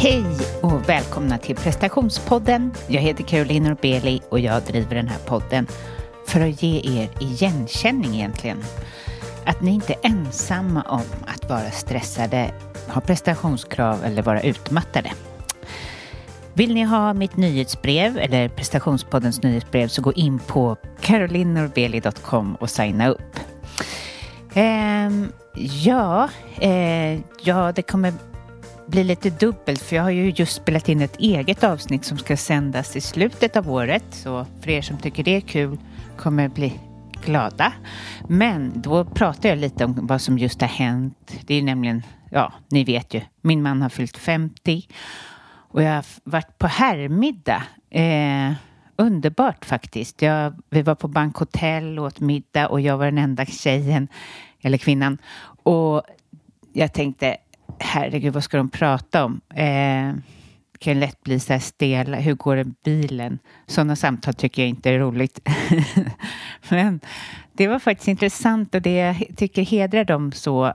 Hej och välkomna till prestationspodden. Jag heter Caroline Norbeli och jag driver den här podden för att ge er igenkänning egentligen. Att ni inte är ensamma om att vara stressade, ha prestationskrav eller vara utmattade. Vill ni ha mitt nyhetsbrev eller prestationspoddens nyhetsbrev så gå in på carolinorbeli.com och signa upp. Ehm, ja, eh, ja, det kommer bli lite dubbelt för jag har ju just spelat in ett eget avsnitt som ska sändas i slutet av året. Så för er som tycker det är kul kommer bli glada. Men då pratar jag lite om vad som just har hänt. Det är nämligen, ja, ni vet ju, min man har fyllt 50 och jag har varit på herrmiddag. Eh, underbart faktiskt. Jag, vi var på bankhotell och åt middag och jag var den enda tjejen, eller kvinnan. Och jag tänkte, herregud, vad ska de prata om? Eh, det kan lätt bli så här stela, hur går det bilen? Sådana samtal tycker jag inte är roligt. Men det var faktiskt intressant och det jag tycker hedrar dem så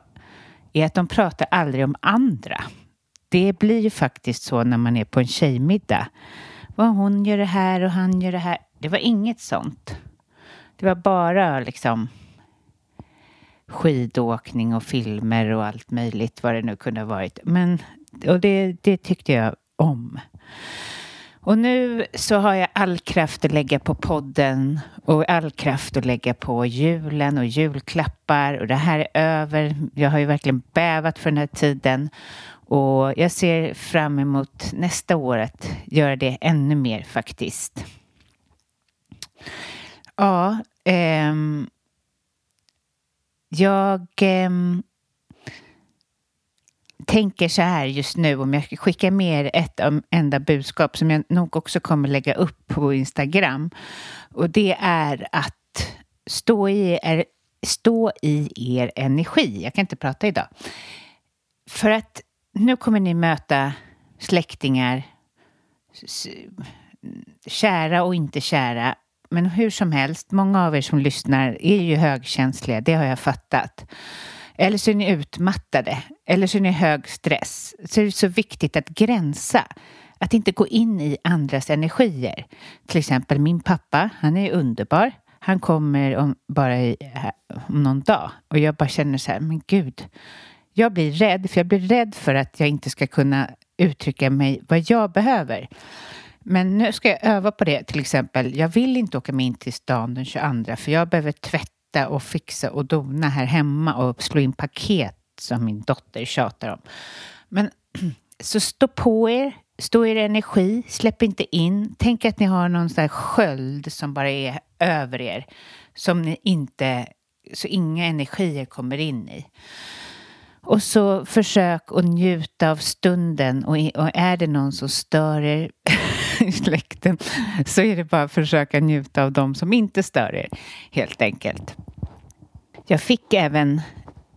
är att de pratar aldrig om andra. Det blir ju faktiskt så när man är på en tjejmiddag. Vad hon gör det här och han gör det här. Det var inget sånt. Det var bara liksom skidåkning och filmer och allt möjligt vad det nu kunde ha varit. Men, och det, det tyckte jag om. Och nu så har jag all kraft att lägga på podden och all kraft att lägga på julen och julklappar och det här är över. Jag har ju verkligen bävat för den här tiden och jag ser fram emot nästa år att göra det ännu mer faktiskt. Ja, ehm, jag eh, tänker så här just nu om jag skickar med er ett enda budskap som jag nog också kommer lägga upp på Instagram. Och det är att stå i er, stå i er energi. Jag kan inte prata idag. För att nu kommer ni möta släktingar, kära och inte kära. Men hur som helst, många av er som lyssnar är ju högkänsliga, det har jag fattat. Eller så är ni utmattade, eller så är ni hög stress. Så är det så viktigt att gränsa. Att inte gå in i andras energier. Till exempel min pappa, han är underbar. Han kommer om, bara i, om någon dag. Och jag bara känner så här, men gud. Jag blir rädd, för jag blir rädd för att jag inte ska kunna uttrycka mig vad jag behöver. Men nu ska jag öva på det till exempel. Jag vill inte åka med in till stan den 22 för jag behöver tvätta och fixa och dona här hemma och slå in paket som min dotter tjatar om. Men så stå på er, stå er energi, släpp inte in. Tänk att ni har någon sån här sköld som bara är över er som ni inte, så inga energier kommer in i. Och så försök att njuta av stunden och, och är det någon som stör er i släkten så är det bara att försöka njuta av dem som inte stör er, helt enkelt. Jag fick även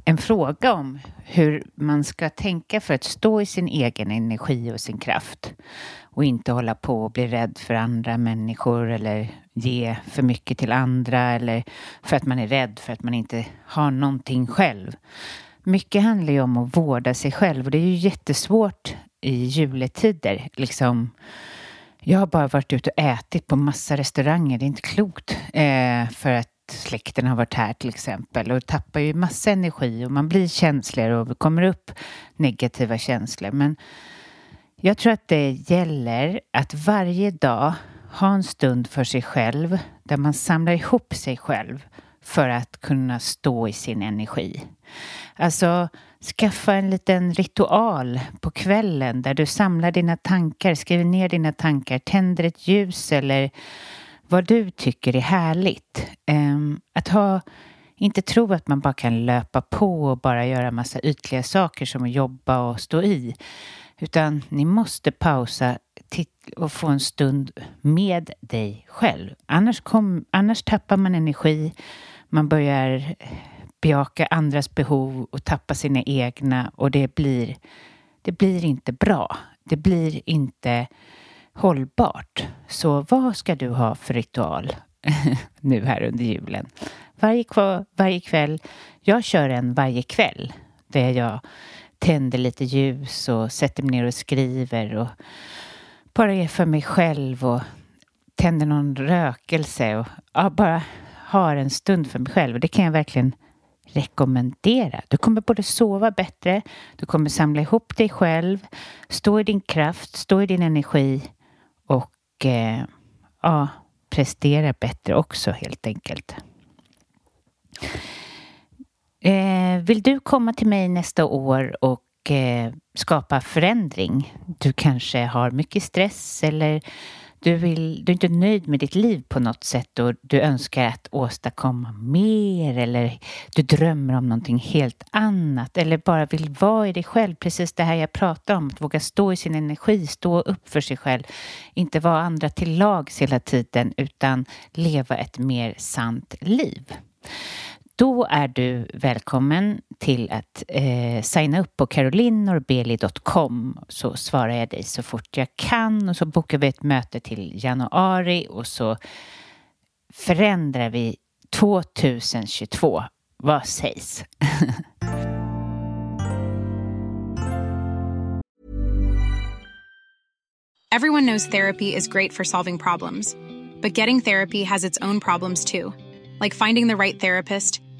en fråga om hur man ska tänka för att stå i sin egen energi och sin kraft och inte hålla på och bli rädd för andra människor eller ge för mycket till andra eller för att man är rädd för att man inte har någonting själv. Mycket handlar ju om att vårda sig själv och det är ju jättesvårt i juletider. Liksom, jag har bara varit ute och ätit på massa restauranger. Det är inte klokt. Eh, för att släkten har varit här till exempel och tappar ju massa energi och man blir känsligare och det kommer upp negativa känslor. Men jag tror att det gäller att varje dag ha en stund för sig själv där man samlar ihop sig själv för att kunna stå i sin energi. Alltså skaffa en liten ritual på kvällen där du samlar dina tankar, skriver ner dina tankar, tänder ett ljus eller vad du tycker är härligt. Ehm, att ha, inte tro att man bara kan löpa på och bara göra massa ytliga saker som att jobba och stå i. Utan ni måste pausa och få en stund med dig själv. Annars, kom, annars tappar man energi, man börjar bejaka andras behov och tappa sina egna och det blir, det blir inte bra. Det blir inte hållbart. Så vad ska du ha för ritual nu här under julen? Varje, varje kväll, jag kör en varje kväll där jag tänder lite ljus och sätter mig ner och skriver och bara är för mig själv och tänder någon rökelse och ja, bara har en stund för mig själv. Och det kan jag verkligen rekommendera. Du kommer både sova bättre, du kommer samla ihop dig själv, stå i din kraft, stå i din energi och eh, ja, prestera bättre också helt enkelt. Eh, vill du komma till mig nästa år och eh, skapa förändring? Du kanske har mycket stress eller du, vill, du är inte nöjd med ditt liv på något sätt och du önskar att åstadkomma mer eller du drömmer om någonting helt annat eller bara vill vara i dig själv. Precis det här jag pratar om, att våga stå i sin energi, stå upp för sig själv. Inte vara andra till lags hela tiden utan leva ett mer sant liv. Då är du välkommen till att eh, signa upp på carolinnorbeli.com så svarar jag dig så fort jag kan och så bokar vi ett möte till januari och så förändrar vi 2022. Vad sägs? Everyone knows therapy is great for solving problems, but getting therapy has its own problems too, like finding the right therapist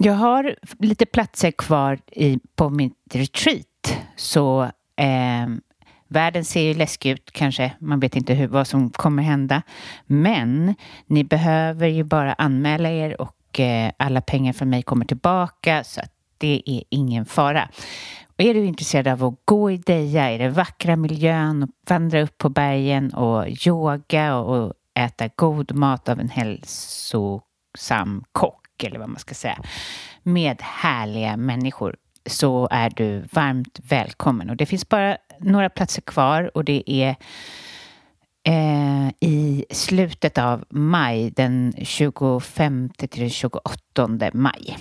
Jag har lite platser kvar i, på mitt retreat. Så eh, Världen ser ju läskig ut kanske. Man vet inte hur, vad som kommer hända. Men ni behöver ju bara anmäla er och eh, alla pengar från mig kommer tillbaka. Så att det är ingen fara. Och är du intresserad av att gå i Deja, i den vackra miljön och vandra upp på bergen och yoga och äta god mat av en hälsosam kock eller vad man ska säga med härliga människor så är du varmt välkommen. Och det finns bara några platser kvar och det är eh, i slutet av maj, den 25 till den 28 maj.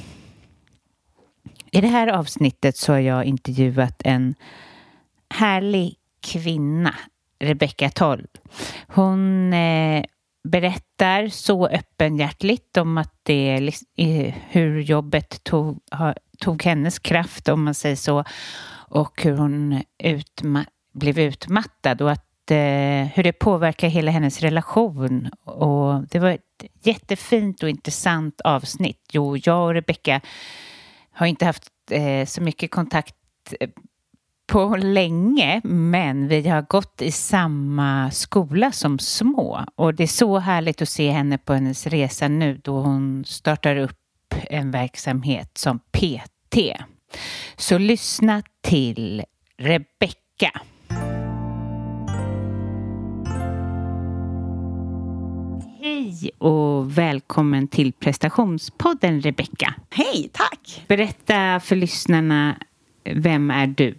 I det här avsnittet så har jag intervjuat en härlig kvinna, Rebecka Toll. Hon eh, berättar så öppenhjärtligt om att det, hur jobbet tog, tog hennes kraft, om man säger så, och hur hon utma blev utmattad och att, eh, hur det påverkar hela hennes relation. Och det var ett jättefint och intressant avsnitt. Jo, jag och Rebecka har inte haft eh, så mycket kontakt eh, på länge, men vi har gått i samma skola som små. Och det är så härligt att se henne på hennes resa nu då hon startar upp en verksamhet som PT. Så lyssna till Rebecka. Hej och välkommen till prestationspodden Rebecka. Hej, tack! Berätta för lyssnarna, vem är du?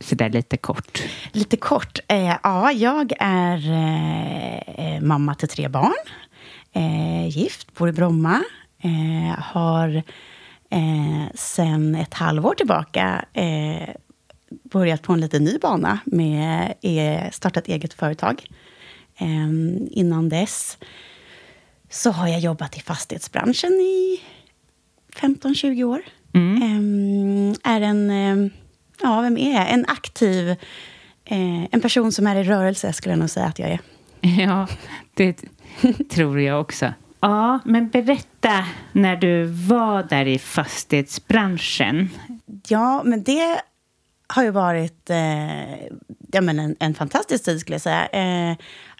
Sådär lite kort? Lite kort. Eh, ja, jag är eh, mamma till tre barn. Eh, gift, bor i Bromma. Eh, har eh, sen ett halvår tillbaka eh, börjat på en lite ny bana med eh, startat eget företag. Eh, innan dess så har jag jobbat i fastighetsbranschen i 15-20 år. Mm. Eh, är en, eh, ja, vem är jag? En aktiv, eh, en person som är i rörelse skulle jag nog säga att jag är. Ja, det tror jag också. Ja, men berätta när du var där i fastighetsbranschen. Ja, men det har ju varit eh, ja, men en, en fantastisk tid, skulle jag säga. Eh,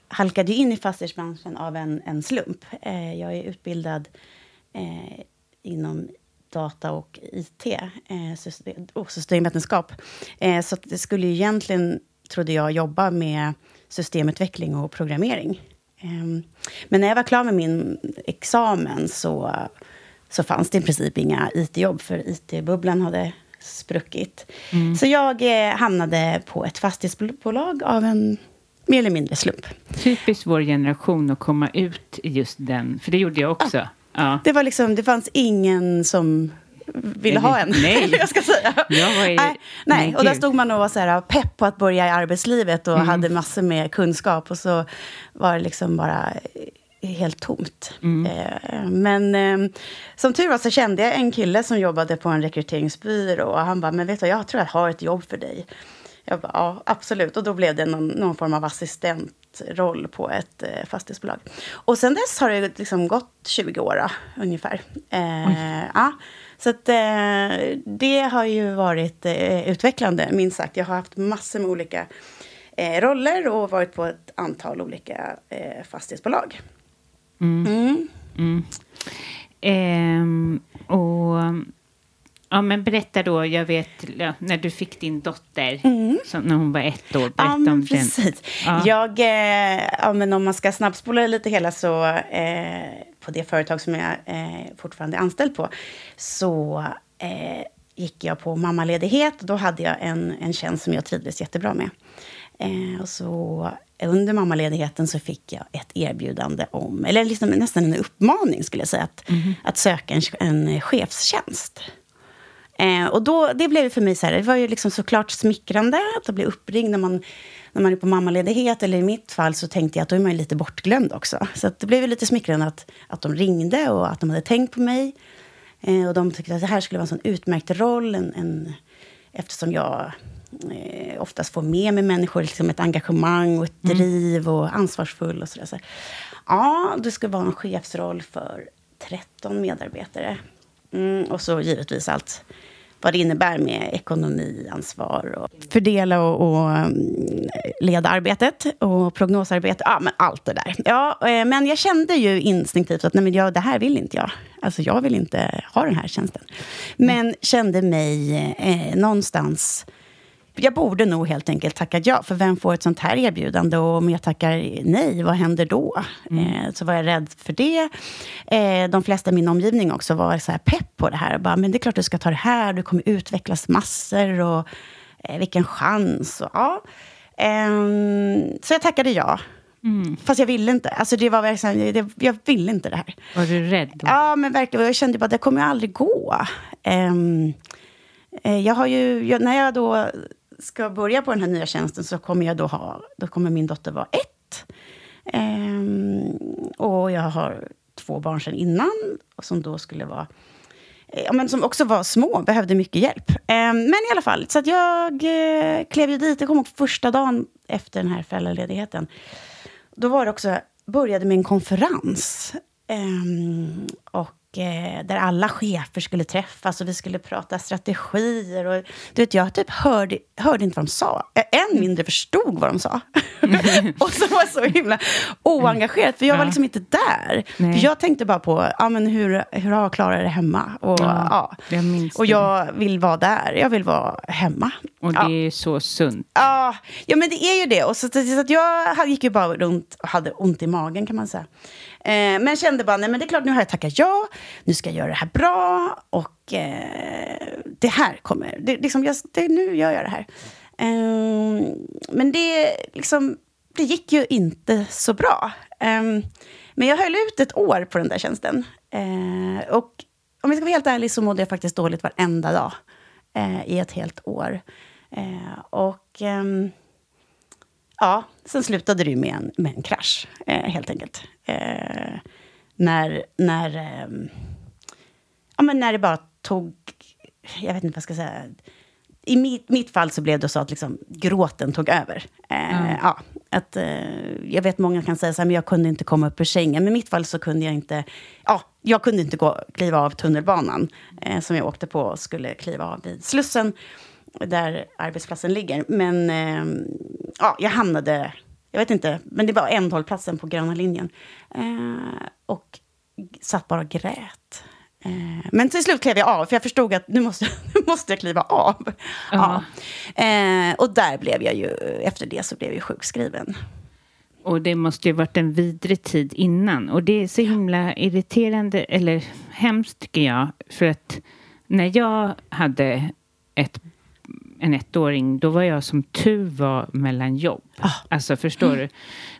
halkade in i fastighetsbranschen av en, en slump. Eh, jag är utbildad eh, inom data och IT, eh, och systemvetenskap. Eh, så det skulle ju egentligen, trodde jag, jobba med systemutveckling och programmering. Ehm, men när jag var klar med min examen så, så fanns det i princip inga IT-jobb, för IT-bubblan hade spruckit. Mm. Så jag eh, hamnade på ett fastighetsbolag av en mer eller mindre slump. Typiskt vår generation att komma ut i just den, för det gjorde jag också. Ja. Ja. Det, var liksom, det fanns ingen som ville ha en. Nej. jag ska säga. Jag var i, nej, nej. och där stod man och var så här, pepp på att börja i arbetslivet och mm. hade massor med kunskap. Och så var det liksom bara helt tomt. Mm. Eh, men eh, som tur var så kände jag en kille som jobbade på en rekryteringsbyrå. Och han bara, men vet du, jag tror jag har ett jobb för dig. Jag bara, ja, absolut. Och då blev det någon, någon form av assistentroll på ett eh, fastighetsbolag. Och sen dess har det liksom gått 20 år då, ungefär. Eh, ja. Så att, eh, det har ju varit eh, utvecklande, minst sagt. Jag har haft massor med olika eh, roller och varit på ett antal olika eh, fastighetsbolag. Mm. Mm. Mm. Ehm, och Ja, men berätta då, jag vet ja, när du fick din dotter, mm. så, när hon var ett år. Berätta ja, men om precis. Ja. Jag, eh, ja, men om man ska snabbspola lite hela så, eh, på det företag som jag eh, fortfarande är anställd på, så eh, gick jag på mammaledighet. Då hade jag en, en tjänst som jag trivdes jättebra med. Eh, och så under mammaledigheten så fick jag ett erbjudande om, eller liksom nästan en uppmaning skulle jag säga, att, mm. att söka en, en chefstjänst. Eh, och då, det blev för mig så här, det var ju liksom såklart smickrande att bli uppringd när man, när man är på mammaledighet. Eller i mitt fall så tänkte jag att då är man lite bortglömd också. Så det blev lite smickrande att, att de ringde och att de hade tänkt på mig. Eh, och de tyckte att det här skulle vara en sån utmärkt roll. En, en, eftersom jag eh, oftast får med mig människor, liksom ett engagemang och ett mm. driv och ansvarsfull och sådär. Så, ja, det ska vara en chefsroll för 13 medarbetare. Mm, och så givetvis allt vad det innebär med ekonomiansvar och fördela och, och mm, leda arbetet och prognosarbete. Ja, men allt det där. Ja, eh, men jag kände ju instinktivt att nej, men jag, det här vill inte jag. Alltså jag vill inte ha den här tjänsten. Men kände mig eh, någonstans jag borde nog helt enkelt tacka ja. För vem får ett sånt här erbjudande? Och om jag tackar nej, vad händer då? Mm. Eh, så var jag rädd för det. Eh, de flesta i min omgivning också var så här pepp på det här. Bara, men det är klart du ska ta det här, du kommer utvecklas massor. Och eh, vilken chans. Och, ja. Ehm, så jag tackade ja. Mm. Fast jag ville inte. Alltså det var verkligen, det, jag ville inte det här. Var du rädd? Då? Ja, men verkligen. Jag kände bara att det kommer aldrig gå. Um, jag har ju, jag, när jag då ska börja på den här nya tjänsten så kommer jag då ha, då kommer min dotter vara ett. Ehm, och jag har två barn sedan innan, som då skulle vara eh, Ja, men som också var små, behövde mycket hjälp. Ehm, men i alla fall, så att jag eh, klev ju dit. Jag kommer ihåg första dagen efter den här föräldraledigheten. Då var det också, började med en konferens. Ehm, och där alla chefer skulle träffas och vi skulle prata strategier. Och, du vet, jag typ hörde, hörde inte vad de sa. Än mindre förstod vad de sa. och så var jag så himla oengagerad, för jag var liksom inte där. Nej. För jag tänkte bara på ja, men hur, hur har Klara det hemma? Och, ja, jag och jag vill vara där. Jag vill vara hemma. Och det ja. är så sunt. Ja, ja, men det är ju det. Och så, så att jag gick ju bara runt och hade ont i magen, kan man säga. Eh, men kände bara, nej men det är klart, nu har jag tackat ja. Nu ska jag göra det här bra. Och eh, det här kommer, det, liksom, jag, det, nu gör jag det här. Eh, men det, liksom, det gick ju inte så bra. Eh, men jag höll ut ett år på den där tjänsten. Eh, och om jag ska vara helt ärlig så mådde jag faktiskt dåligt varenda dag eh, i ett helt år. Och ehm, ja, sen slutade det ju med en, med en krasch, helt enkelt. när, när, ja, men när det bara tog... Jag vet inte vad jag ska säga i mitt, mitt, fall så blev det så att liksom, gråten tog över. Eh, mm. ja, att, eh, jag vet många kan säga så här, men jag kunde inte komma upp ur sängen. Men i mitt fall så kunde jag inte, ja, jag kunde inte gå, kliva av tunnelbanan eh, som jag åkte på och skulle kliva av vid Slussen, där arbetsplatsen ligger. Men eh, ja, jag hamnade, jag vet inte, men det var ändhållplatsen på gröna linjen. Eh, och satt bara och grät. Eh, men till slut klev jag av, för jag förstod att nu måste, nu måste jag kliva av. Uh -huh. ja. Eh, och där blev jag ju, efter det så blev jag sjukskriven. Och det måste ju varit en vidrig tid innan. Och det är så himla irriterande, eller hemskt tycker jag. För att när jag hade ett, en ettåring, då var jag som tur var mellan jobb. Oh. Alltså, förstår mm. du?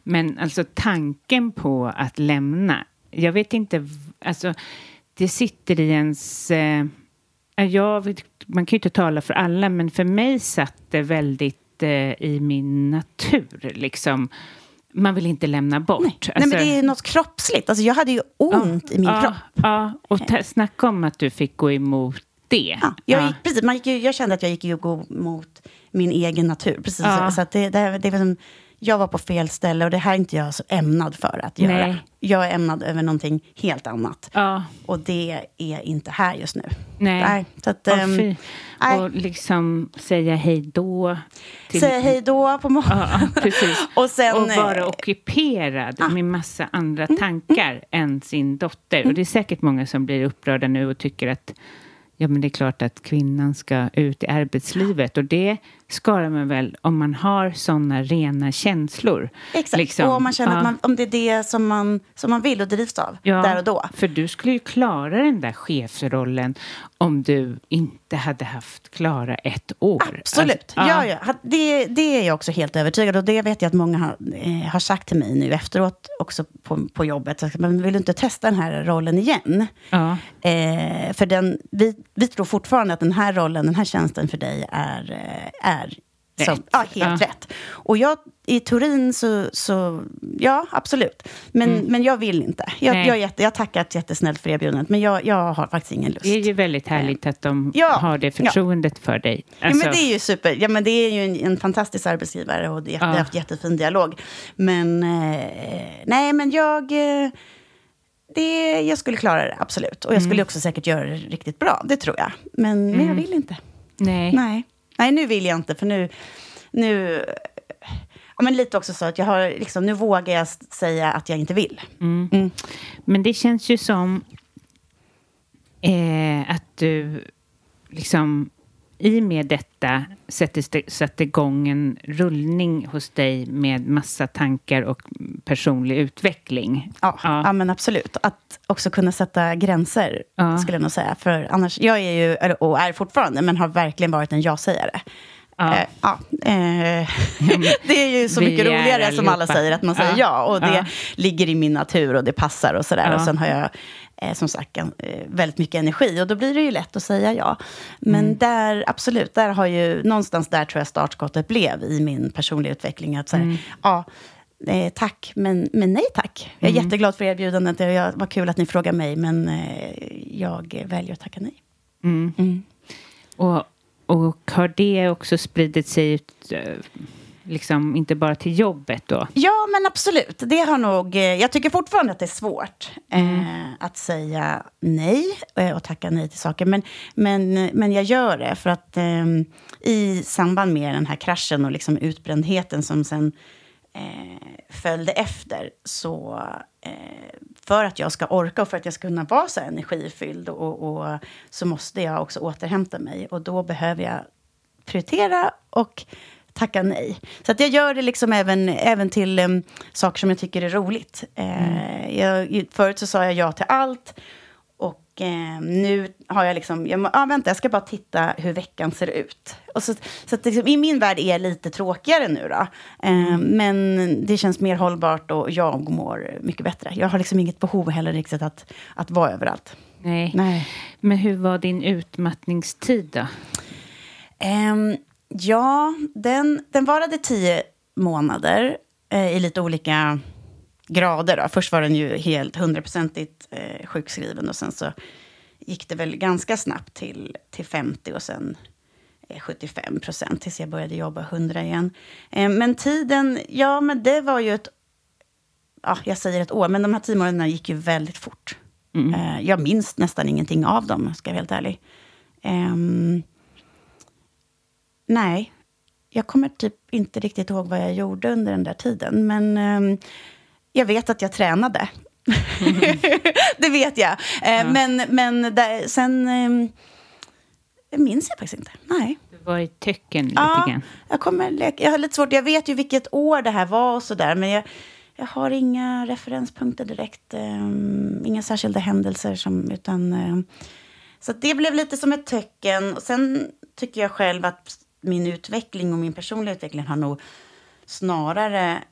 Men alltså tanken på att lämna, jag vet inte, alltså det sitter i ens... Eh, jag, man kan ju inte tala för alla, men för mig satt det väldigt eh, i min natur. Liksom. Man vill inte lämna bort. Nej, alltså, Nej men det är något kroppsligt. Alltså, jag hade ju ont ja, i min ja, kropp. Ja, och snacka om att du fick gå emot det. Ja, jag, gick, precis, man gick, jag kände att jag gick mot min egen natur. Precis, så, så att det, det, det var som, jag var på fel ställe och det här är inte jag så ämnad för att göra. Nej. Jag är ämnad över någonting helt annat. Ja. Och det är inte här just nu. Nej. nej så att, oh, um, och liksom säga hej då. Till... Säga hej då på morgonen. Ja, precis. och, sen, och vara ockuperad ja. med massa andra mm, tankar mm. än sin dotter. Och det är säkert många som blir upprörda nu och tycker att Ja, men det är klart att kvinnan ska ut i arbetslivet och det ska man väl om man har såna rena känslor. Exakt, liksom. och om man känner ja. att man, om det är det som man, som man vill och drivs av ja, där och då. För du skulle ju klara den där chefsrollen om du inte hade haft Klara ett år. Absolut, alltså, ja. ja, Det, det är jag också helt övertygad och det vet jag att många har, eh, har sagt till mig nu efteråt också på, på jobbet. Men vill du inte testa den här rollen igen? Ja. Eh, för den, vi, vi tror fortfarande att den här rollen, den här tjänsten för dig är, eh, är som, ja, helt ja. rätt. Och jag, i Turin så, så ja, absolut. Men, mm. men jag vill inte. Jag, jag, jätte, jag tackar jättesnällt för erbjudandet, men jag, jag har faktiskt ingen lust. Det är ju väldigt härligt att de ja, har det förtroendet för dig. Alltså. Ja, men alltså- det är ju super. Ja, men det är ju en, en fantastisk arbetsgivare och det, ja. vi har haft jättefin dialog. Men eh, nej, men jag... Eh, det, jag skulle klara det, absolut. Och jag skulle mm. också säkert göra det riktigt bra, det tror jag. Men, mm. men jag mm. vill inte. Nej. Nej. Nej, nu vill jag inte, för nu... nu ja, men lite också så att jag har, liksom, nu vågar jag säga att jag inte vill. Mm. Mm. Men det känns ju som eh, att du liksom i med detta sätter, igång en rullning hos dig med massa tankar och personlig utveckling. Ja, ja. ja men absolut. Att också kunna sätta gränser, ja. skulle jag nog säga. För annars, jag är ju, och är fortfarande, men har verkligen varit en ja-sägare. Ja. Eh, ja, eh, det är ju så mycket roligare som alla säger, att man säger ja. och det ligger i min natur och det passar och sådär. Och sen har jag eh, som sagt eh, väldigt mycket energi och då blir det ju lätt att säga ja. Men mm. där, absolut, där har ju, någonstans där tror jag startskottet blev i min personliga utveckling. Att säga, mm. ja, Eh, tack, men, men nej tack. Jag är mm. jätteglad för erbjudandet. Det var kul att ni frågar mig, men jag väljer att tacka nej. Mm. Mm. Och, och har det också spridit sig ut, liksom inte bara till jobbet då? Ja, men absolut. Det har nog, eh, jag tycker fortfarande att det är svårt mm. eh, att säga nej eh, och tacka nej till saker. Men, men, men jag gör det för att eh, i samband med den här kraschen och liksom utbrändheten som sen eh, följde efter så eh, för att jag ska orka och för att jag ska kunna vara så energifylld och, och, så måste jag också återhämta mig. Och då behöver jag prioritera och tacka nej. Så att jag gör det liksom även, även till um, saker som jag tycker är roligt. Eh, jag, förut så sa jag ja till allt. Och eh, nu har jag liksom, jag, ah, vänta, jag ska bara titta hur veckan ser ut. Och så så att liksom, i min värld är det lite tråkigare nu då. Eh, men det känns mer hållbart och jag mår mycket bättre. Jag har liksom inget behov heller riktigt att, att vara överallt. Nej. Nej. Men hur var din utmattningstid då? Ehm, ja, den, den varade tio månader eh, i lite olika grader. Då. Först var den ju helt hundraprocentigt eh, sjukskriven och sen så gick det väl ganska snabbt till, till 50 och sen eh, 75 procent tills jag började jobba 100 igen. Eh, men tiden, ja men det var ju ett, ja jag säger ett år, men de här tio månaderna gick ju väldigt fort. Eh, jag minns nästan ingenting av dem, ska jag vara helt ärlig. Nej, jag kommer typ inte riktigt ihåg vad jag gjorde under den där tiden. Men ehm, jag vet att jag tränade. det vet jag. Eh, Men, men där, sen det minns jag faktiskt inte. Nej. Du var i töcken lite Ja, grann. jag, kommer, leka- jag har lite svårt. Jag vet ju vilket år det här var och sådär. Men jag, jag har inga referenspunkter direkt. ehm, inga särskilda händelser. Som, utan, ehm, så det blev lite som ett töcken. Och sen tycker jag själv att min utveckling och min personliga utveckling har nog snarare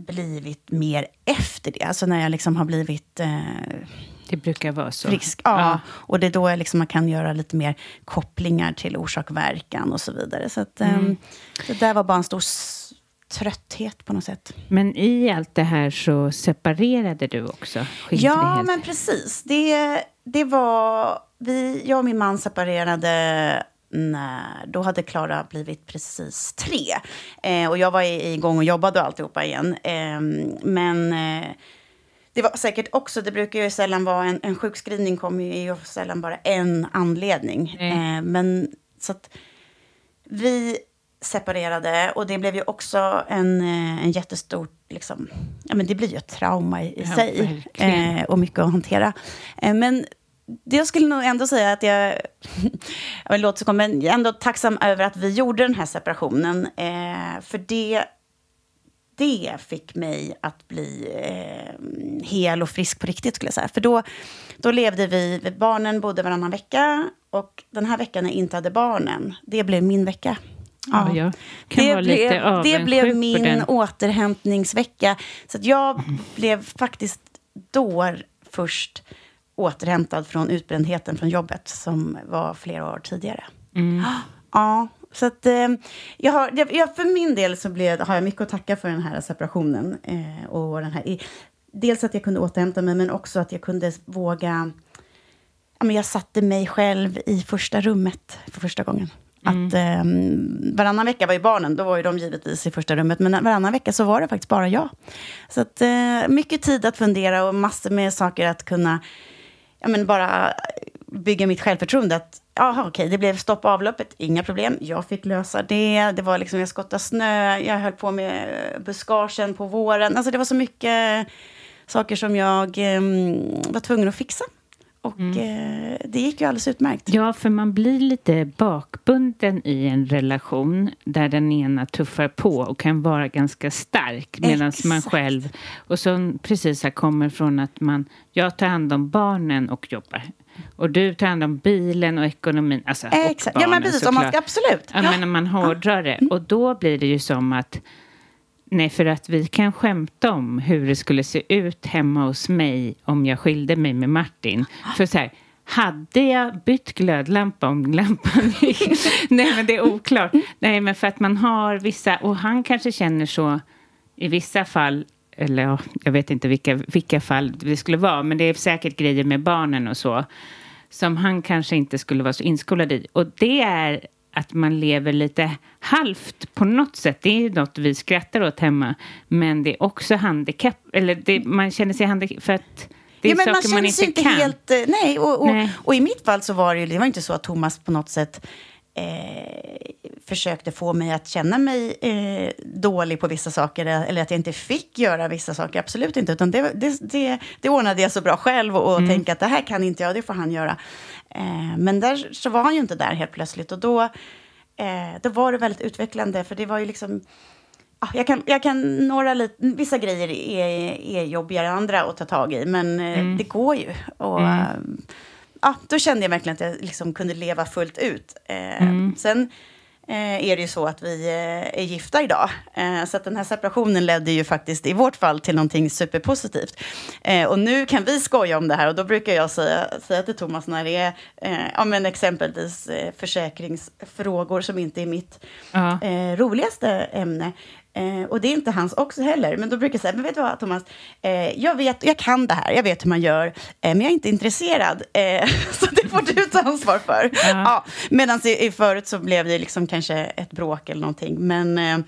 blivit mer efter det. Alltså när jag liksom har blivit eh, Det brukar vara så. frisk. Ja, Och det är då jag liksom man kan göra lite mer kopplingar till orsak och verkan och så vidare. Så att, ehm, det där var bara en stor trötthet på något sätt. Men i allt det här så separerade du också? Ja, men precis. Det, det var... Vi, jag och min man separerade när... Då hade Klara blivit precis tre. Eh, och jag var igång och jobbade och alltihopa igen. Eh, men... Eh, det var säkert också, det brukar ju sällan vara, en, en sjukskrivning kommer ju sällan bara en anledning. Eh, men så att vi separerade och det blev ju också en, eh, en jättestor, liksom, ja men det blir ju ett trauma i, i Ja, sig. Eh, och mycket att hantera. Eh, men jag skulle nog ändå säga att jag, jag låta så men jag är ändå tacksam över att vi gjorde den här separationen. Eh, för det det fick mig att bli eh, hel och frisk på riktigt skulle jag säga. För då, då levde vi, barnen bodde varannan vecka och den här veckan när jag inte hade barnen, det blev min vecka. Ja, kan det, blev, det blev min den. återhämtningsvecka. Så att jag blev faktiskt då först återhämtad från utbrändheten från jobbet som var flera år tidigare. Mm. Ja, så att eh, jag har, jag, för min del så blev, har jag mycket att tacka för den här separationen. Eh, och den här, dels att jag kunde återhämta mig, men också att jag kunde våga... Ja, men jag satte mig själv i första rummet för första gången. Att, eh, varannan vecka var ju barnen, då var ju de givetvis i första rummet. Men varannan vecka så var det faktiskt bara jag. Så att, eh, mycket tid att fundera och massor med saker att kunna ja, men bara bygga mitt självförtroende. Att, Jaha, okej, det blev stopp avloppet, inga problem. Jag fick lösa det. Det var liksom, jag skottade snö, jag höll på med buskagen på våren. Alltså det var så mycket saker som jag um, var tvungen att fixa. Och eh, det gick ju alldeles utmärkt. Ja, för man blir lite bakbunden i en relation där den ena tuffar på och kan vara ganska stark medan man Exakt. själv... Och så precis här kommer från att man... Jag tar hand om barnen och jobbar. Och du tar hand om bilen och ekonomin. Alltså, och Exakt. Ja, men barnen, precis. Om man, absolut. Ja, men när man hårdrar det. Och då blir det ju som att... Nej, för att vi kan skämta om hur det skulle se ut hemma hos mig om jag skilde mig med Martin. För så här, hade jag bytt glödlampa om lampan gick? Nej, men det är oklart. Nej, men för att man har vissa... Och han kanske känner så i vissa fall eller ja, jag vet inte vilka, vilka fall det skulle vara, men det är säkert grejer med barnen och så som han kanske inte skulle vara så inskolad i. Och det är att man lever lite halvt på något sätt. Det är något vi skrattar åt hemma, men det är också handikapp, eller det, man känner sig handikapp för att det är ja, men saker man man inte inte kan. helt... eh, Nej, och, och, Nej. och i mitt fall så var det ju det var inte så att Thomas på något sätt eh, försökte få mig att känna mig eh, dålig på vissa saker eller att jag inte fick göra vissa saker. Absolut inte. Utan det, det, det, det ordnade jag så bra själv och, och Mm. tänkte att det här kan inte jag, det får han göra. Eh, men där så var han ju inte där helt plötsligt och då, eh, då var det väldigt utvecklande för det var ju liksom ja, jag, kan, jag kan några lite, vissa grejer är, är jobbigare än andra att ta tag i, men eh, Mm. det går ju. Och, eh, ja, då kände jag verkligen att jag liksom kunde leva fullt ut. Eh, Mm. Sen är det ju så att vi eh, är gifta idag. Eh, så att den här separationen ledde ju faktiskt i vårt fall till någonting superpositivt. Eh, och nu kan vi skoja om det här och då brukar jag säga, säga till Thomas när det är eh, ja, men exempelvis eh, försäkringsfrågor som inte är mitt Ja. eh, roligaste ämne. Eh, och det är inte hans också heller. Men då brukar jag säga, men vet du vad Thomas, eh, jag vet, jag kan det här, jag vet hur man gör, eh, men jag är inte intresserad. Eh, så det får du ta ansvar för. Ja. Medan i, i förut så blev det liksom kanske ett bråk eller någonting. Men eh,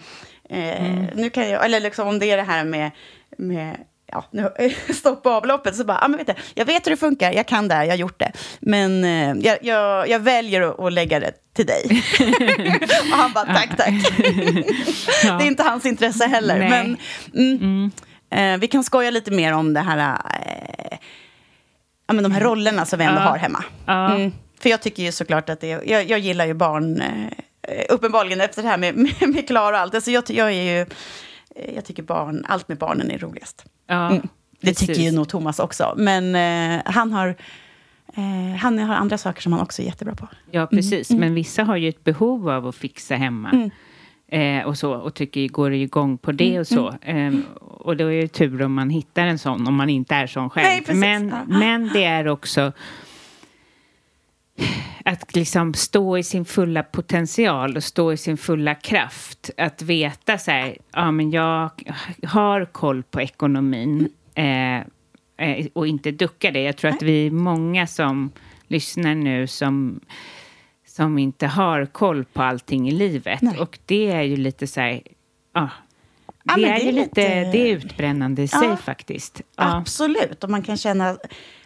eh, nu kan jag, eller liksom om det är det här med, med Ja, nu, stopp och avloppet, så bara, ah, men vet du, jag vet hur det funkar, jag kan det här, jag har gjort det. Men eh, jag, jag, jag väljer att, att lägga det till dig. och han bara, tack, tack. Det är inte hans intresse heller. Nej. Men mm, Eh, vi kan skoja lite mer om det här, eh, ja, men de här rollerna som vi ändå har hemma. Mm. För jag tycker ju såklart att det är, jag, jag gillar ju barn, eh, uppenbarligen efter det här med, med, med Klara och allt. Alltså jag, jag är ju, eh, jag tycker barn, allt med barnen är roligast. Ja, Mm. Det tycker ju nog Thomas också. Men eh, han, har, eh, han har andra saker som han också är jättebra på. Ja, precis. Men vissa har ju ett behov av att fixa hemma. Eh, och så, och tycker går igång på det och så. Eh, och då är det tur om man hittar en sån, om man inte är sån själv. Nej, men, Ja. men det är också att liksom stå i sin fulla potential och stå i sin fulla kraft. Att veta så här, ja men jag har koll på ekonomin. Eh, eh, och inte ducka det. Jag tror att vi är många som lyssnar nu som, som inte har koll på allting i livet. Nej. Och det är ju lite så här, ja. Ja, det, men är det är lite, lite- det är utbrännande i Ja. sig faktiskt. Ja. Absolut, och man kan känna,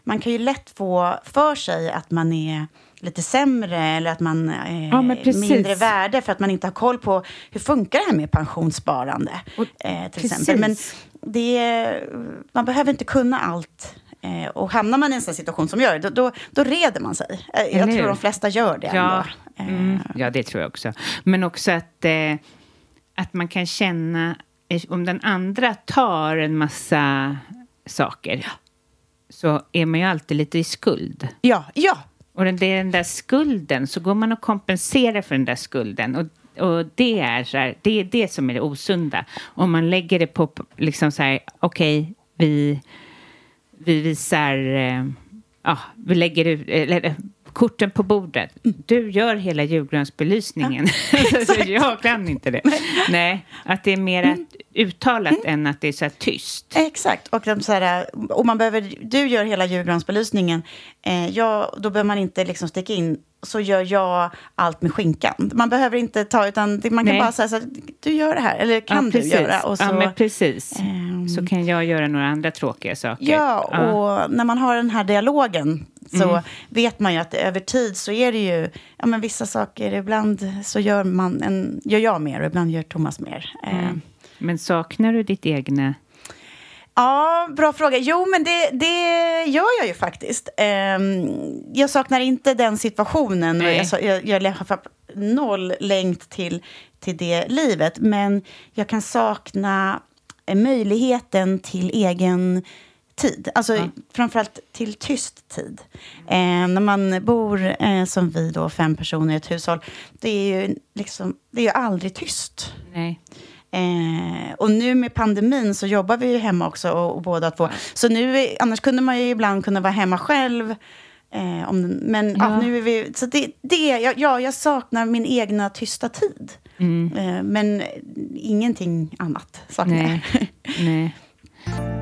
man kan ju lätt få för sig att man är lite sämre eller att man är Ja, precis. mindre värde för att man inte har koll på hur funkar det här med pensionssparande. Och- eh, till precis. exempel. Men det man behöver inte kunna allt. Eh, och hamnar man i en sån situation som gör det, då, då, då reder man sig. Eh, jag tror de flesta gör det Ja, ändå. mm, Eh, ja, det tror jag också. Men också att, eh, att man kan känna, eh, om den andra tar en massa saker, så är man ju alltid lite i skuld. ja, ja, Och den, det är den där skulden, så går man och kompenserar för den där skulden. Och, och det är så här, det är det som är det osunda. Om man lägger det på, liksom så här, okej, vi, vi visar, eh, ja, vi lägger ut, eller, eh, korten på bordet. Du gör hela julgransbelysningen. så jag kan inte det. Nej, att det är mer uttalat än att det är så här tyst. Exakt, och, de så här, och man behöver, du gör hela julgransbelysningen, eh, jag, då behöver man inte liksom sticka in, så gör jag allt med skinkan. Man behöver inte ta, utan man kan Nej. bara säga så här, du gör det här, eller kan du precis. göra? Och så, ja, men precis. ehm, så kan jag göra några andra tråkiga saker. Ja, och när man har den här dialogen så Mm. vet man ju att över tid så är det ju, ja men vissa saker, ibland så gör, man en, gör jag mer och ibland gör Thomas mer. Eh, Mm. Men saknar du ditt egna? Ja, bra fråga. Jo, men det, det gör jag ju faktiskt. Ehm, jag saknar inte den situationen. Nej. Jag, jag, jag har noll längt till, till det livet. Men jag kan sakna eh, möjligheten till egen tid. Alltså framförallt till tyst tid. Eh, när man bor eh, som vi då, fem personer i ett hushåll, det är ju, liksom, det är ju aldrig tyst. Nej. Eh, och nu med pandemin så jobbar vi ju hemma också och, och båda två. Så nu, annars kunde man ju ibland kunna vara hemma själv. Eh, om, men ja. Ja. nu är vi, så det, det ja, ja, jag saknar min egna tysta tid. Mm. Eh, men ingenting annat saknar Nej. jag. Nej.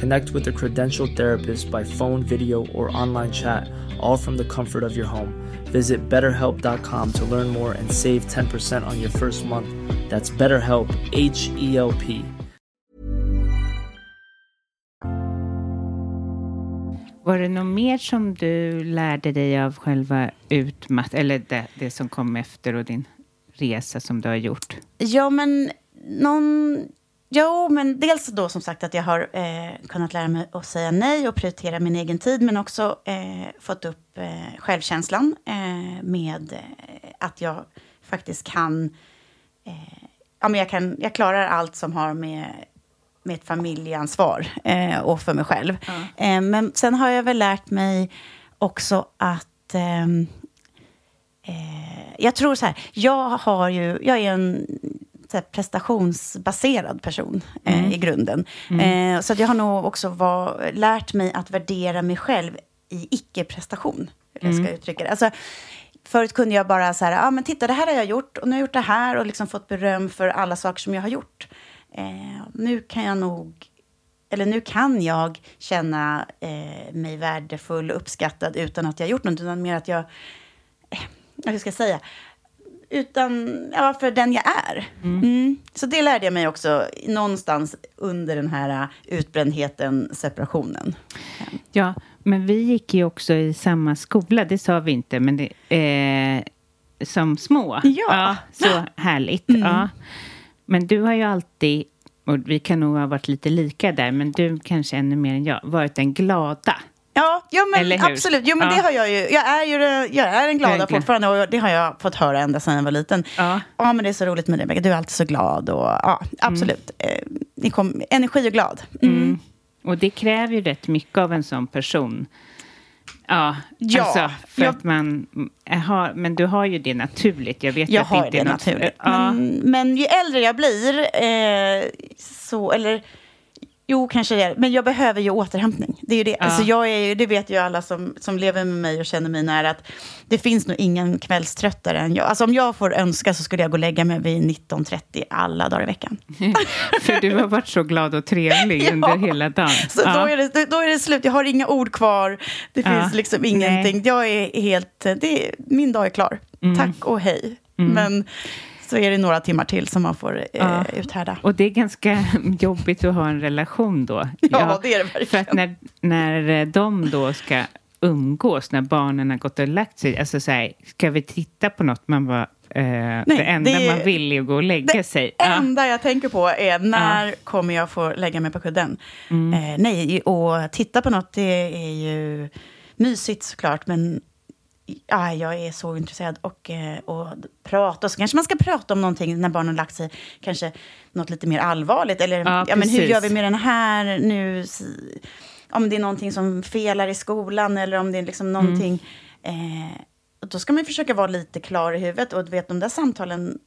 Connect with a credentialed therapist by phone, video, or online chat, all from the comfort of your home. Visit betterhelp.com to learn more and save 10% on your first month. That's BetterHelp, H E L P. Var det något mer som du lärde dig av själva utmatt eller det, det som kom efter och din resa som du har gjort? Ja, men någon... Jo, men dels då som sagt att jag har eh, kunnat lära mig att säga nej och prioritera min egen tid, men också eh, fått upp eh, självkänslan eh, med eh, att jag faktiskt kan... Eh, ja, men jag, kan jag klarar allt som har med med ett familjeansvar och för mig själv. Eh, men sen har jag väl lärt mig också att... ehm, Eh, jag tror så här, jag, har ju, jag är en prestationsbaserad person eh, i grunden. Eh, så att jag har nog också var, lärt mig att värdera mig själv i icke-prestation. Hur jag ska uttrycka det. Alltså, förut kunde jag bara så här, ah, men titta det här har jag gjort och nu har jag gjort det här och liksom fått beröm för alla saker som jag har gjort. Eh, nu kan jag nog eller nu kan jag känna eh, mig värdefull och uppskattad utan att jag gjort något, utan mer att jag, eh, hur ska jag säga, utan, ja, för den jag är. Mm. Så det lärde jag mig också någonstans under den här eh, utbrändheten, separationen. Ja, men vi gick ju också i samma skola, det sa vi inte, men det, eh, som små. Ja. så härligt. Ja. Men du har ju alltid, och vi kan nog ha varit lite lika där, men du kanske ännu mer än jag, varit den glada. Ja, ja men absolut. Jo, men Ja. det har jag ju. Jag är ju jag är en glada Verkligen. fortfarande och det har jag fått höra ända sedan jag var liten. Ja. ja men det är så roligt med dig. Du är alltid så glad och ja, absolut. Eh, ni kom, energi och glad. Mm. Och det kräver ju rätt mycket av en sån person. Ja, Ja, alltså, för jag- att man mm, har, men du har ju det naturligt. Jag vet Jag att det har inte det är något, naturligt. Ja, Men, men ju äldre jag blir, eh, så, eller jo, kanske det är, men jag behöver ju återhämtning. Det är ju det. Alltså, jag är ju, det vet ju alla som, som lever med mig och känner mig nära, att det finns nog ingen kvällströttare än jag. Alltså om jag får önska så skulle jag gå och lägga mig vid 19.30 alla dagar i veckan. för du har varit så glad och trevlig Ja. under hela dagen. Så ja. då, är det, då är det slut. Jag har inga ord kvar. Det Ja. finns liksom ingenting. Jag är helt... Det är, min dag är klar. Mm. Tack och hej. Men så är det några timmar till som man får eh, Ja. uthärda. Och det är ganska jobbigt att ha en relation då. Ja, det är det verkligen. För att när, när eh, de då ska umgås, när barnen har gått och lagt sig, alltså så här, ska vi titta på något? Man bara, eh, det enda det- man vill är att gå och lägga Det sig. enda jag tänker på är när kommer jag få lägga mig på kudden? Mm. Eh, nej, och titta på något, det är ju mysigt såklart, men ja, jag är så intresserad och, eh, och prata. Och så kanske man ska prata om någonting när barnen har lagt sig, kanske något lite mer allvarligt. Eller Ja, ja, men hur gör vi med den här nu? Om det är någonting som felar i skolan eller om det är liksom Mm. någonting. Eh, och då ska man försöka vara lite klar i huvudet. Och vet, de där samtalen,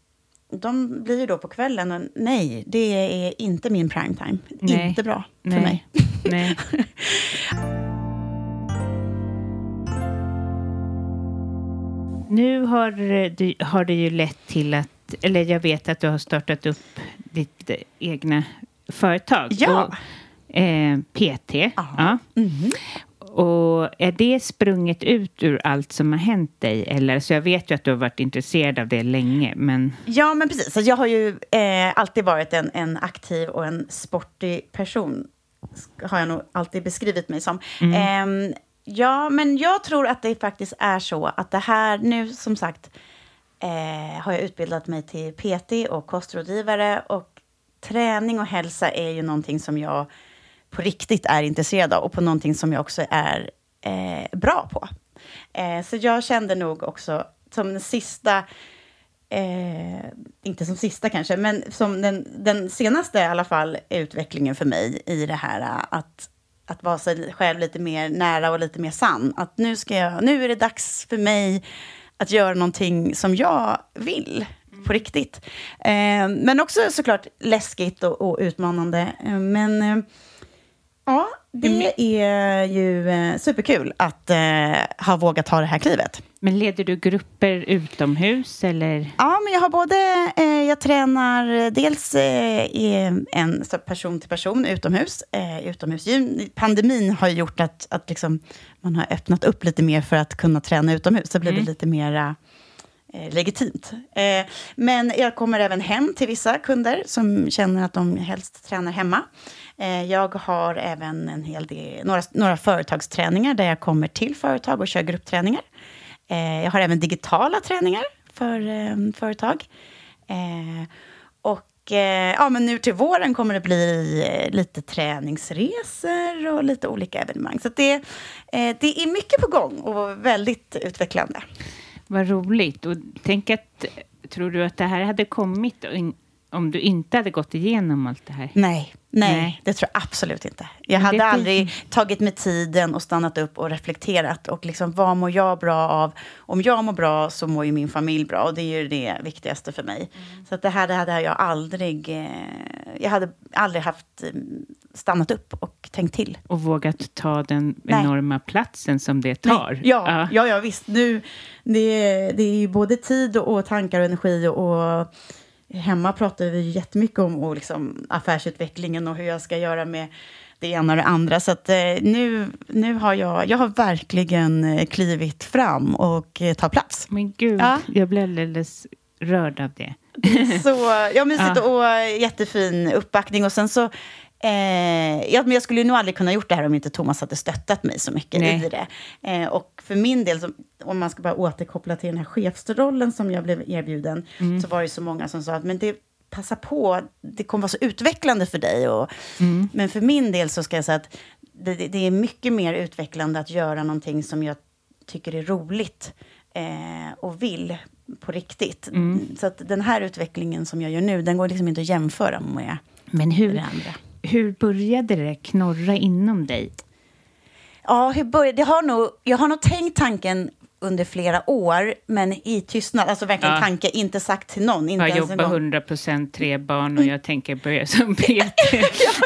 de blir ju då på kvällen. Och nej, det är inte min primetime. Inte bra för Nej. mig. Nu har, eh, du, har det ju lett till att, eller jag vet att du har startat upp ditt eh, egna företag. Ja. Och, eh, PT. Ja. Och är det sprunget ut ur allt som har hänt dig? Eller, så jag vet ju att du har varit intresserad av det länge, men Ja, men precis. Så jag har ju eh, alltid varit en, en aktiv och en sportig person. Har jag nog alltid beskrivit mig som. Ehm, ja, men jag tror att det faktiskt är så att det här nu, som sagt, eh, har jag utbildat mig till PT och kostrådgivare. Och träning och hälsa är ju någonting som jag på riktigt är intresserad av och på någonting som jag också är eh, bra på. Eh, så jag kände nog också som den sista Eh, inte som sista kanske, men som den, den senaste i alla fall utvecklingen för mig i det här att, att vara sig själv lite mer nära och lite mer sann. Att nu, ska jag, nu är det dags för mig att göra någonting som jag vill på riktigt. Eh, men också såklart läskigt och, och utmanande. Eh, men eh, ja, det är ju eh, superkul att eh, ha vågat ta det här klivet. Men leder du grupper utomhus eller? Ja, men jag har både, eh, jag tränar dels eh, en person till person utomhus, eh, utomhusgym. Pandemin har gjort att, att liksom, man har öppnat upp lite mer för att kunna träna utomhus. Så blir det mm. lite mer eh, legitimt. Men jag kommer även hem till vissa kunder som känner att de helst tränar hemma. Eh, jag har även en hel del, några, några företagsträningar där jag kommer till företag och kör gruppträningar. Eh, jag har även digitala träningar för eh, företag. Och ja, men nu till våren kommer det bli lite träningsresor och lite olika evenemang. Så det, det är mycket på gång och väldigt utvecklande. Vad roligt. Och tänk att, tror du att det här hade kommit om du inte hade gått igenom allt det här? Nej, nej, nej. det tror jag absolut inte. Jag hade aldrig tagit mig tiden och stannat upp och reflekterat. Och liksom, vad mår jag bra av? Om jag mår bra så mår ju min familj bra. Och det är ju det viktigaste för mig. Mm. Så det här det hade jag aldrig... Eh, jag hade aldrig haft eh, stannat upp och tänkt till. Och vågat ta den nej. enorma platsen som det tar. Nej. Ja, ja, ja. ja, visst. Nu, det, det är både tid och, och tankar och energi och Hemma pratar vi jättemycket om och liksom affärsutvecklingen och hur jag ska göra med det ena och det andra. Så att, eh, nu, nu har jag, jag har verkligen eh, klivit fram och eh, tagit plats. Men gud, ja. jag blir alldeles rörd av det. Så, ja, mysigt ja. och jättefin uppbackning. Och sen så Eh, ja, men jag skulle nog aldrig kunna gjort det här om inte Thomas hade stöttat mig så mycket Nej. i det. Eh, och för min del, så, om man ska bara återkoppla till den här chefsrollen som jag blev erbjuden, mm. så var det så många som sa att men det, passa på, det kommer vara så utvecklande för dig. Och, mm. Men för min del så ska jag säga att det, det, är mycket mer utvecklande att göra någonting som jag tycker är roligt eh, och vill på riktigt. Mm. Så att den här utvecklingen som jag gör nu, den går liksom inte att jämföra med men hur, det andra hur började det knorra inom dig? Ja, hur började, det har nog, jag har nog tänkt tanken under flera år, men i tystnad. Alltså verkligen ja. tanke, inte sagt till någon. Inte jag jobbar 100 procent, tre barn och jag tänker börja som PT. ja,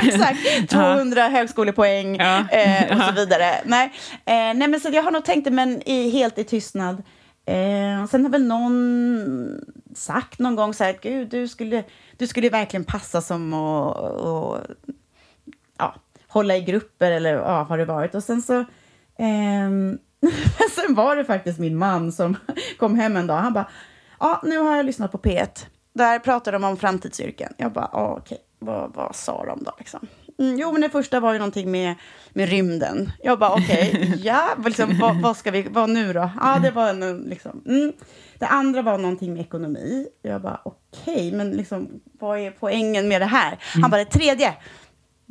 exakt. 200 ja. högskolepoäng ja. eh, och så vidare. Nej, eh, nej men så jag har nog tänkt det, men i, helt i tystnad. Eh, sen har väl någon sagt någon gång så här, gud, du skulle, du skulle verkligen passa som att ja, hålla i grupper, eller ja, har det varit. Och sen så, eh, sen var det faktiskt min man som kom hem en dag. Han bara, ja, nu har jag lyssnat på P1. Där pratar de om framtidsyrken. Jag bara, ja, okej, vad, vad sa de då liksom? Mm, jo, men det första var ju någonting med, med rymden. Jag bara, okej, okay, ja, liksom, vad, vad, ska vi, vad nu då? Ja, det var en, liksom, mm. Det andra var någonting med ekonomi. Jag bara, okej, okay, men liksom, vad är poängen med det här? Mm. Han bara, det tredje,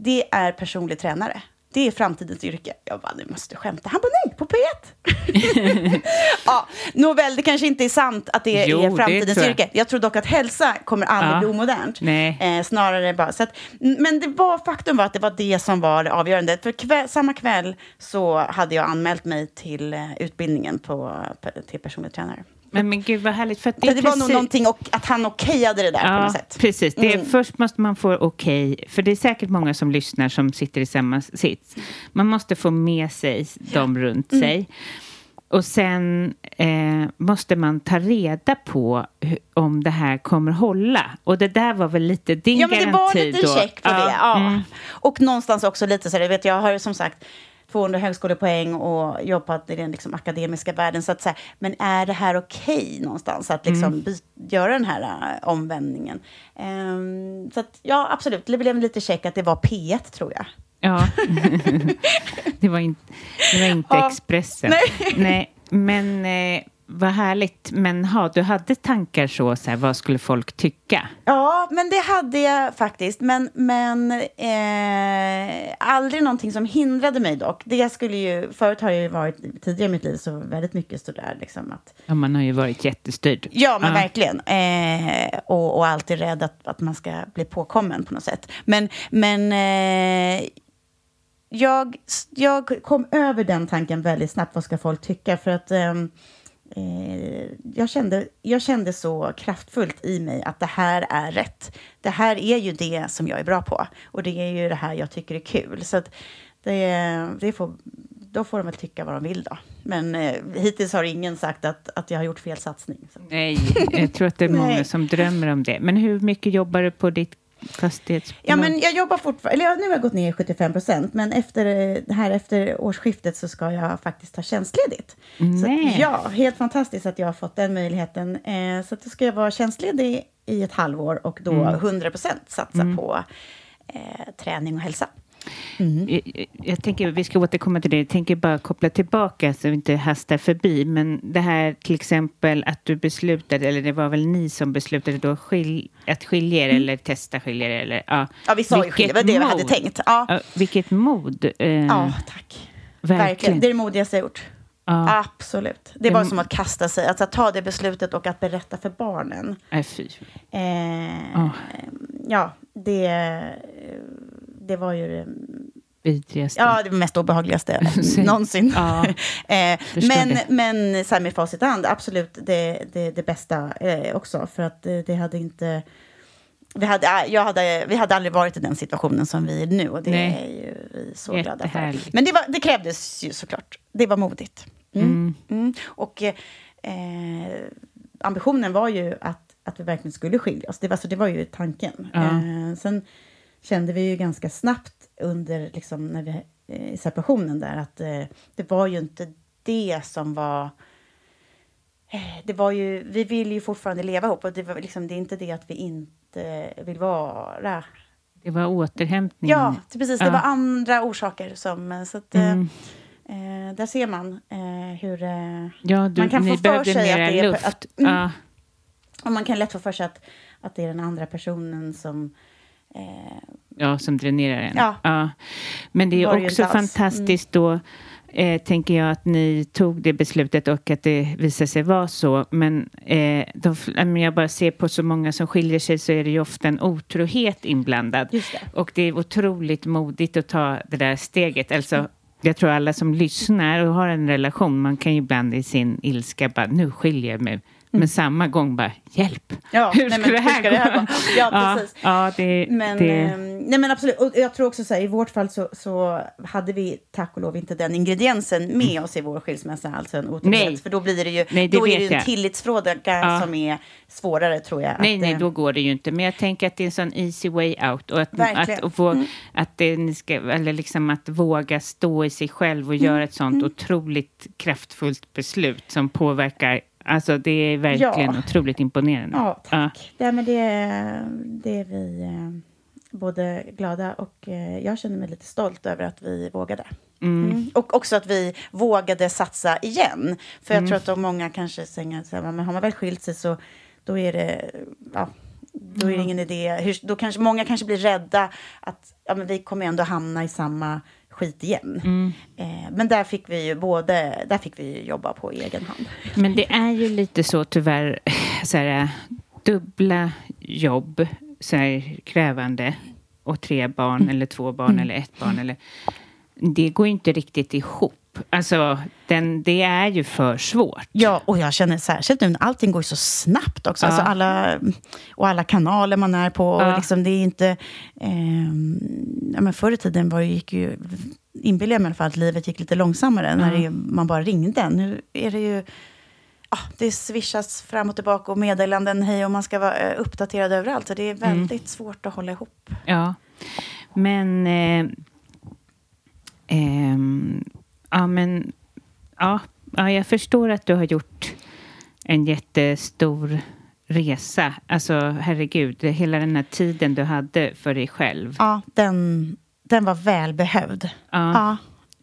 det är personlig tränare. Det är framtidens yrke. Jag bara, du måste skämta. Han bara, nej, på P1. ja, nåväl, det kanske inte är sant att det jo, är framtidens det jag. yrke. Jag tror dock att hälsa kommer aldrig ja. bli omodernt. Eh, snarare bara, så att, men det var, faktum var att det var det som var det avgörande. För kväll, samma kväll så hade jag anmält mig till uh, utbildningen på, till personlig tränare. Men, men gud vad härligt. För det, det precis... var nog någonting och att han okejade det där ja, på något sätt. Precis. Det är, mm. Först måste man få okej, okay, för det är säkert många som lyssnar som sitter i samma sits. Man måste få med sig dem runt mm. sig. Och sen eh, måste man ta reda på hur, om det här kommer hålla. Och det där var väl lite din garanti då? Ja, men det var lite då. check på ja. det. Ja. Mm. Och någonstans också lite så här, vet jag har som sagt 200 högskolepoäng och jobbat i den liksom akademiska världen. Så att säga, men är det här okej okay någonstans att liksom mm. göra den här uh, omvändningen? Um, så att, ja, absolut. Det blev lite check att det var P1, tror jag. Ja, det, var in, det var inte. Expressen. Nej. Nej. Men eh, vad härligt. Men ha, du hade tankar så, så här, vad skulle folk tycka? Ja, men det hade jag faktiskt. Men, men eh, aldrig någonting som hindrade mig dock. Det skulle ju, förut har jag ju varit, tidigare i mitt liv, så väldigt mycket sådär liksom att... Ja, man har ju varit jättestyrd. Ja, men verkligen. Eh, och, och alltid rädd att, att man ska bli påkommen på något sätt. Men, men eh, jag, jag kom över den tanken väldigt snabbt. Vad ska folk tycka? För att ehm, eh, jag, kände, jag kände så kraftfullt i mig att det här är rätt. Det här är ju det som jag är bra på. Och det är ju det här jag tycker är kul. Så det, det får, då får de väl tycka vad de vill då. Men eh, hittills har ingen sagt att, att jag har gjort fel satsning. Så. Nej, jag tror att det är många som drömmer om det. Men hur mycket jobbar du på ditt? Ja, men jag jobbar fortfarande, eller nu har jag gått ner 75 procent, men efter, eh, här efter årsskiftet så ska jag faktiskt ta tjänstledigt. Så Nej. att, ja, helt fantastiskt att jag har fått den möjligheten. Eh, så då ska jag vara tjänstledig i ett halvår och då 100 procent satsa på eh, träning och hälsa. Jag, jag tänker, vi ska återkomma till det. Jag tänker bara koppla tillbaka så vi inte hastar förbi. Men det här till exempel att du beslutade, eller det var väl ni som beslutade då skil, att skilja er eller testa skilja er? Eller, ja. Mm. Ja, vi sa ju skilja, det var det vi hade tänkt. Ja, vilket mod. Eh, ja tack. verkligen. Verkligen. Det är det modigaste jag gjort. Ja. Absolut. Det var som att kasta sig, alltså att ta det beslutet och att berätta för barnen. Nej, fy. Eh, Ja. Ja, det, det var ju det, Vidrigaste. ja, det mest obehagligaste någonsin. Ja, eh, men, det. men så här med facit i hand, absolut det, det, det bästa eh, också. För att det, det hade inte... Vi hade, jag hade, vi hade aldrig varit i den situationen som vi är nu och det Nej. är ju vi så glada för. Men det, var, det krävdes ju såklart. Det var modigt. Mm. Mm. Och eh, ambitionen var ju att, att vi verkligen skulle skilja oss. Det var, så det var ju tanken. Ja. Eh, sen kände vi ju ganska snabbt under, liksom, när vi, eh, i separationen där, att eh, det var ju inte det som var... eh, Det var ju, vi vill ju fortfarande leva ihop och det, var liksom, det är inte det att vi inte vill vara. Det var återhämtning. Ja, precis. Det Ja. var andra orsaker. som... Så att, eh, Mm. eh, där ser man eh, hur... Eh, Ja, du, Man kan få för sig att det är- luft. att- mm. ja. och man kan lätt få för sig att, att det är den andra personen som... Eh, Ja, som dränerar en. Ja. Men det är ju också fantastiskt då, eh, tänker jag, att ni tog det beslutet och att det visade sig vara så. Men eh, då, om jag bara ser på så många som skiljer sig så är det ju ofta en otrohet inblandad. Det. Och det är otroligt modigt att ta det där steget. Alltså, jag tror alla som lyssnar och har en relation, man kan ju ibland i sin ilska bara, nu skiljer jag mig. Men samma gång bara, hjälp! Mm. Ja, hur nej, men det hur ska det här gå? Ja, precis. Ja, det, Men, det, ehm, nej men absolut, och jag tror också så här, i vårt fall så, så hade vi tack och lov inte den ingrediensen med oss i vår skilsmässa, alltså en otrohet. Mm. För då blir det ju, Nej, det då är det ju en tillitsfråga Ja. som är svårare tror jag. Nej, att, nej, eh, då går det ju inte. Men jag tänker att det är en sån easy way out. Och att, Verkligen. att, och få, att, det, ska, eller liksom att våga stå i sig själv och göra ett sånt otroligt kraftfullt beslut som påverkar. Alltså det är verkligen Ja. otroligt imponerande. Ja, tack. Ja. men det, det är vi eh, både glada och eh, jag känner mig lite stolt över att vi vågade. Mm. Och också att vi vågade satsa igen. För jag tror att de många kanske säger så här, men har man väl skilt sig så då är det, ja, då är det ingen idé. Hur, då kanske, många kanske blir rädda att ja, men vi kommer ändå hamna i samma skit igen. Eh, men där fick vi ju både, där fick vi ju jobba på egen hand. Men det är ju lite så tyvärr, så här, dubbla jobb, så här, krävande och tre barn eller två barn eller ett barn. Eller, det går ju inte riktigt ihop. Alltså, den, det är ju för svårt. Ja, och jag känner särskilt nu när allting går så snabbt också. Alltså Ja. alla, och alla kanaler man är på. Och Ja. liksom, det är inte... ehm, ja, men förr i tiden var, gick ju... Inbillar jag mig i alla fall att livet gick lite långsammare när det, man bara ringde. Nu är det ju... Ja, det swishas fram och tillbaka och meddelanden hej och man ska vara eh, uppdaterad överallt. Så det är väldigt svårt att hålla ihop. Ja, men... Eh, ehm, ja, men... Ja, ja, jag förstår att du har gjort en jättestor resa. Alltså, herregud, hela den här tiden du hade för dig själv. Ja, den, den var välbehövd. Ja. Ja,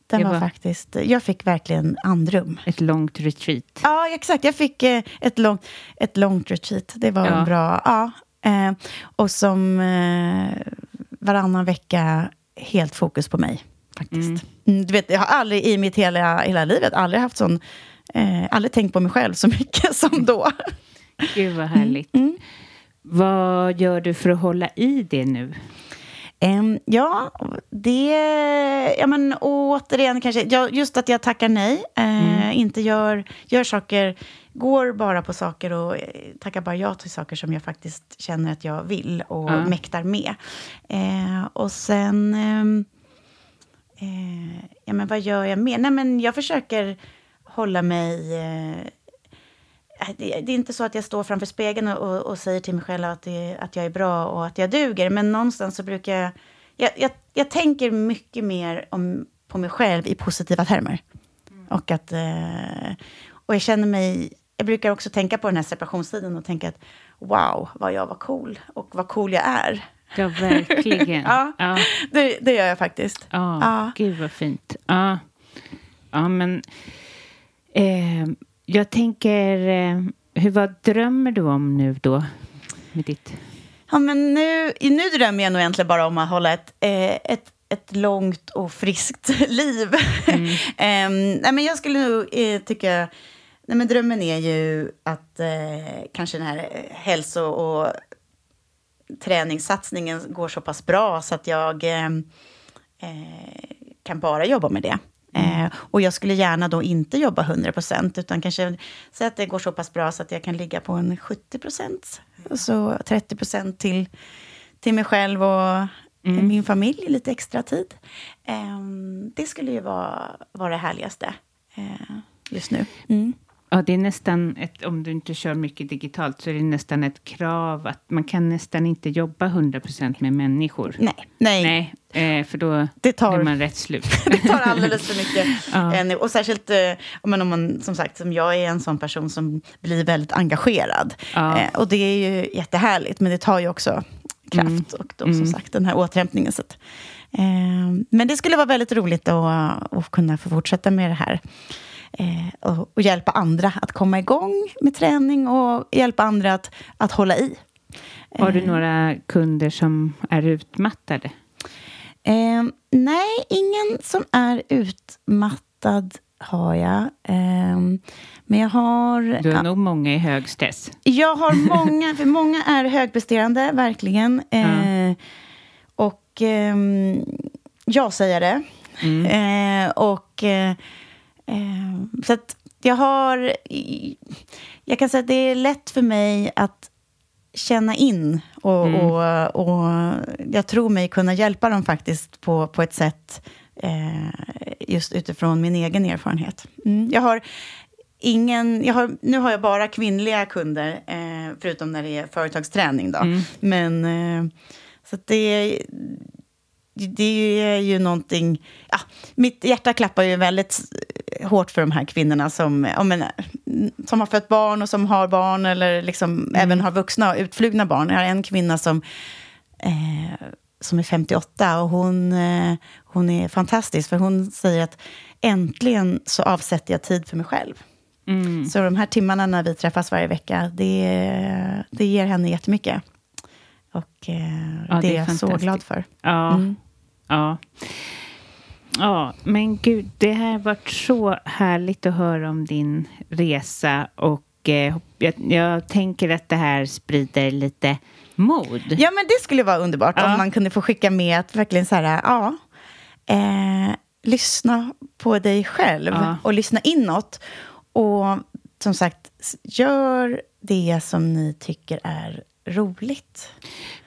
den var, var- faktiskt... Jag fick verkligen andrum. Ett långt retreat. Ja, exakt. Jag fick eh, ett, långt, ett långt retreat. Det var Ja. en bra... Ja. Eh, och som eh, varannan vecka helt fokus på mig, faktiskt. Mm, du vet, jag har aldrig i mitt hela, hela livet aldrig haft sån... Eh, aldrig tänkt på mig själv så mycket som då. Gud vad härligt. Mm. Vad gör du för att hålla i det nu? Em, ja, det... Ja, men återigen kanske... Ja, just att jag tackar nej. Eh, Inte gör, gör saker... Går bara på saker och eh, tackar bara ja till saker som jag faktiskt känner att jag vill och Ja. mäktar med. Eh, och sen... ehm, eh, ja, men vad gör jag mer? Nej, men jag försöker hålla mig... Eh, det, det är inte så att jag står framför spegeln och, och, och säger till mig själv att, det, att jag är bra och att jag duger. Men någonstans så brukar jag... Jag, jag, jag tänker mycket mer om, på mig själv i positiva termer. Och, att, eh, och jag känner mig... Jag brukar också tänka på den här separationstiden och tänka att wow, vad jag var cool och vad cool jag är. Ja, verkligen. Ja. ja. Det, det gör jag faktiskt. Ja, Ja. gud vad fint. Ja, ja men... Eh, jag tänker... Eh, hur, vad drömmer du om nu då? Med ditt... Ja, men nu, nu drömmer jag nog egentligen bara om att hålla ett, eh, ett, ett långt och friskt liv. Em, nej, men jag skulle nog eh, tycka... Nej, men drömmen är ju att eh, kanske den här eh, hälso och träningssatsningen går så pass bra så att jag eh, eh, kan bara jobba med det. Eh, och jag skulle gärna då inte jobba 100 procent, utan kanske säga att det går så pass bra så att jag kan ligga på en 70 procent. Och så 30 procent till, till mig själv och eh, min familj, lite extra tid. Eh, det skulle ju vara, vara det härligaste eh, just nu. Mm. Ja, det är nästan ett, om du inte kör mycket digitalt så är det nästan ett krav att man kan nästan inte jobba 100% med människor. Nej, nej. Nej, eh, för då Det tar- blir man rätt slut. det tar alldeles för mycket. Ja. energi. Och särskilt eh, om man, om man, som sagt, som jag är en sån person som blir väldigt engagerad. Ja. Eh, och det är ju jättehärligt, men det tar ju också kraft Mm. och då, som sagt den här återhämtningen. Så att, eh, men det skulle vara väldigt roligt att, att kunna få fortsätta med det här. Eh, och, och hjälpa andra att komma igång med träning och hjälpa andra att, att hålla i. Har du några kunder som är utmattade? Eh, nej, ingen som är utmattad har jag. Eh, men jag har... Du har ja, nog många i hög stress. jag har många, för många är högpresterande, verkligen. Eh, Och ehm, jag säger det. Eh, och eh, eh, så att jag har... Jag kan säga att det är lätt för mig att känna in och, och, och jag tror mig kunna hjälpa dem faktiskt på, på ett sätt eh, just utifrån min egen erfarenhet. Mm. Jag har ingen, jag har, nu har jag bara kvinnliga kunder, eh, förutom när det är företagsträning. Då. Men eh, så det, det är ju någonting... Ja, mitt hjärta klappar ju väldigt hårt för de här kvinnorna som, ja, men, som har fött barn och som har barn eller liksom även har vuxna och utflugna barn. Jag har en kvinna som, eh, som är 58 och hon, eh, hon är fantastisk för hon säger att äntligen så avsätter jag tid för mig själv. Så de här timmarna när vi träffas varje vecka, det, det ger henne jättemycket. Och eh, Ja, det, det är jag så glad för. Ja. Mm. ja. Ja, men gud, det här har varit så härligt att höra om din resa och eh, jag, jag tänker att det här sprider lite mod. Ja, men det skulle vara underbart Ja. om man kunde få skicka med att verkligen så här, ja, eh, lyssna på dig själv Ja. och lyssna inåt. Och som sagt, gör det som ni tycker är roligt.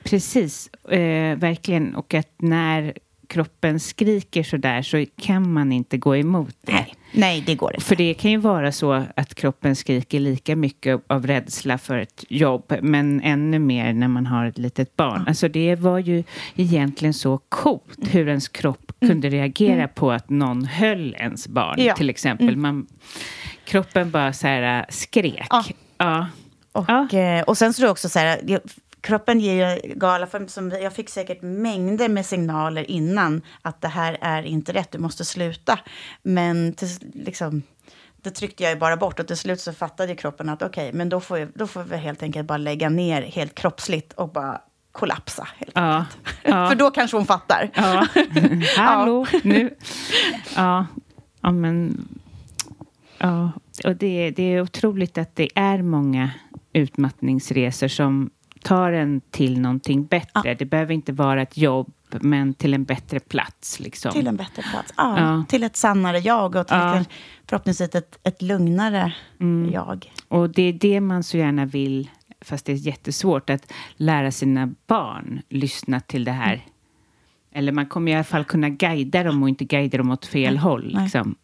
Precis, eh, verkligen. Och att när kroppen skriker så där så kan man inte gå emot det. Nej, nej det går inte. För det kan ju vara så att kroppen skriker lika mycket av rädsla för ett jobb, men ännu mer när man har ett litet barn. Alltså det var ju egentligen så coolt hur ens kropp kunde reagera på att någon höll ens barn, Ja. till exempel. Man, kroppen bara så här äh, skrek. Ja. Ja. Och, Ja. eh, och sen så är det också så här, kroppen ger ju gala, för som, jag fick säkert mängder med signaler innan att det här är inte rätt, du måste sluta. Men till, liksom, det tryckte jag ju bara bort och till slut så fattade kroppen att okej, okay, men då får, jag, då får vi helt enkelt bara lägga ner helt kroppsligt och bara kollapsa. Helt ja, ja. För då kanske hon fattar. Ja. Hallå, nu. Ja, ja men... Ja, och det, det är otroligt att det är många utmattningsresor som tar en till någonting bättre. Ja. Det behöver inte vara ett jobb, men till en bättre plats. Liksom. Till en bättre plats, ja. ja. Till ett sannare jag och till ja. ett, förhoppningsvis ett, ett lugnare mm. jag. Och det är det man så gärna vill, fast det är jättesvårt, att lära sina barn lyssna till det här. Mm. Eller man kommer i alla fall kunna guida dem och inte guida dem åt fel Nej. håll. Liksom.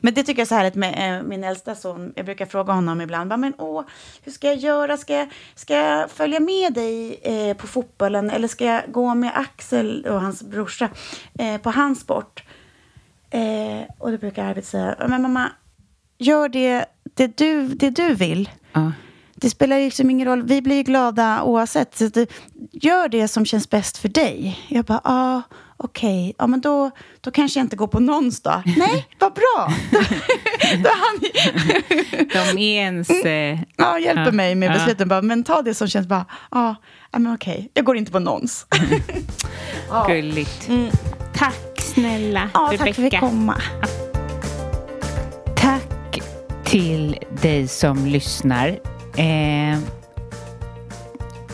Men det tycker jag är så härligt med eh, min äldsta son. Jag brukar fråga honom ibland. Bara, men åh, hur ska jag göra? Ska jag, ska jag följa med dig eh, på fotbollen? Eller ska jag gå med Axel och hans brorsa eh, på hans sport? Eh, och då brukar Arvid säga. Men mamma, gör det, det, du, det du vill. Ja. Det spelar liksom ingen roll. Vi blir glada oavsett. Så det, gör det som känns bäst för dig. Jag bara, ja okej, okay, ja men då, då kanske jag inte går på någons då. Nej, vad bra! då han... De är ens... Mm. Ja, hjälper ja, mig med besluten. Bara, men ta det som känns bara, ja, men okej, okay, jag går inte på nons. ja. Gulligt. Mm. Tack snälla, ja, Rebecka. Tack för att vi komma. Tack till dig som lyssnar. Eh,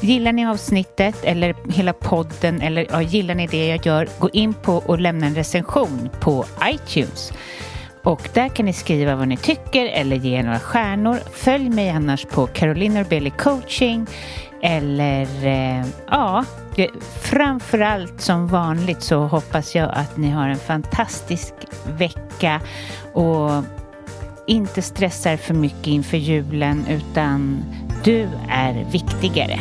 Gillar ni avsnittet eller hela podden eller ja, gillar ni det jag gör, gå in på och lämna en recension på iTunes. Och där kan ni skriva vad ni tycker eller ge några stjärnor. Följ mig annars på Caroline Billy coaching eller eh, ja, framförallt som vanligt så hoppas jag att ni har en fantastisk vecka och inte stressar för mycket inför julen utan du är viktigare.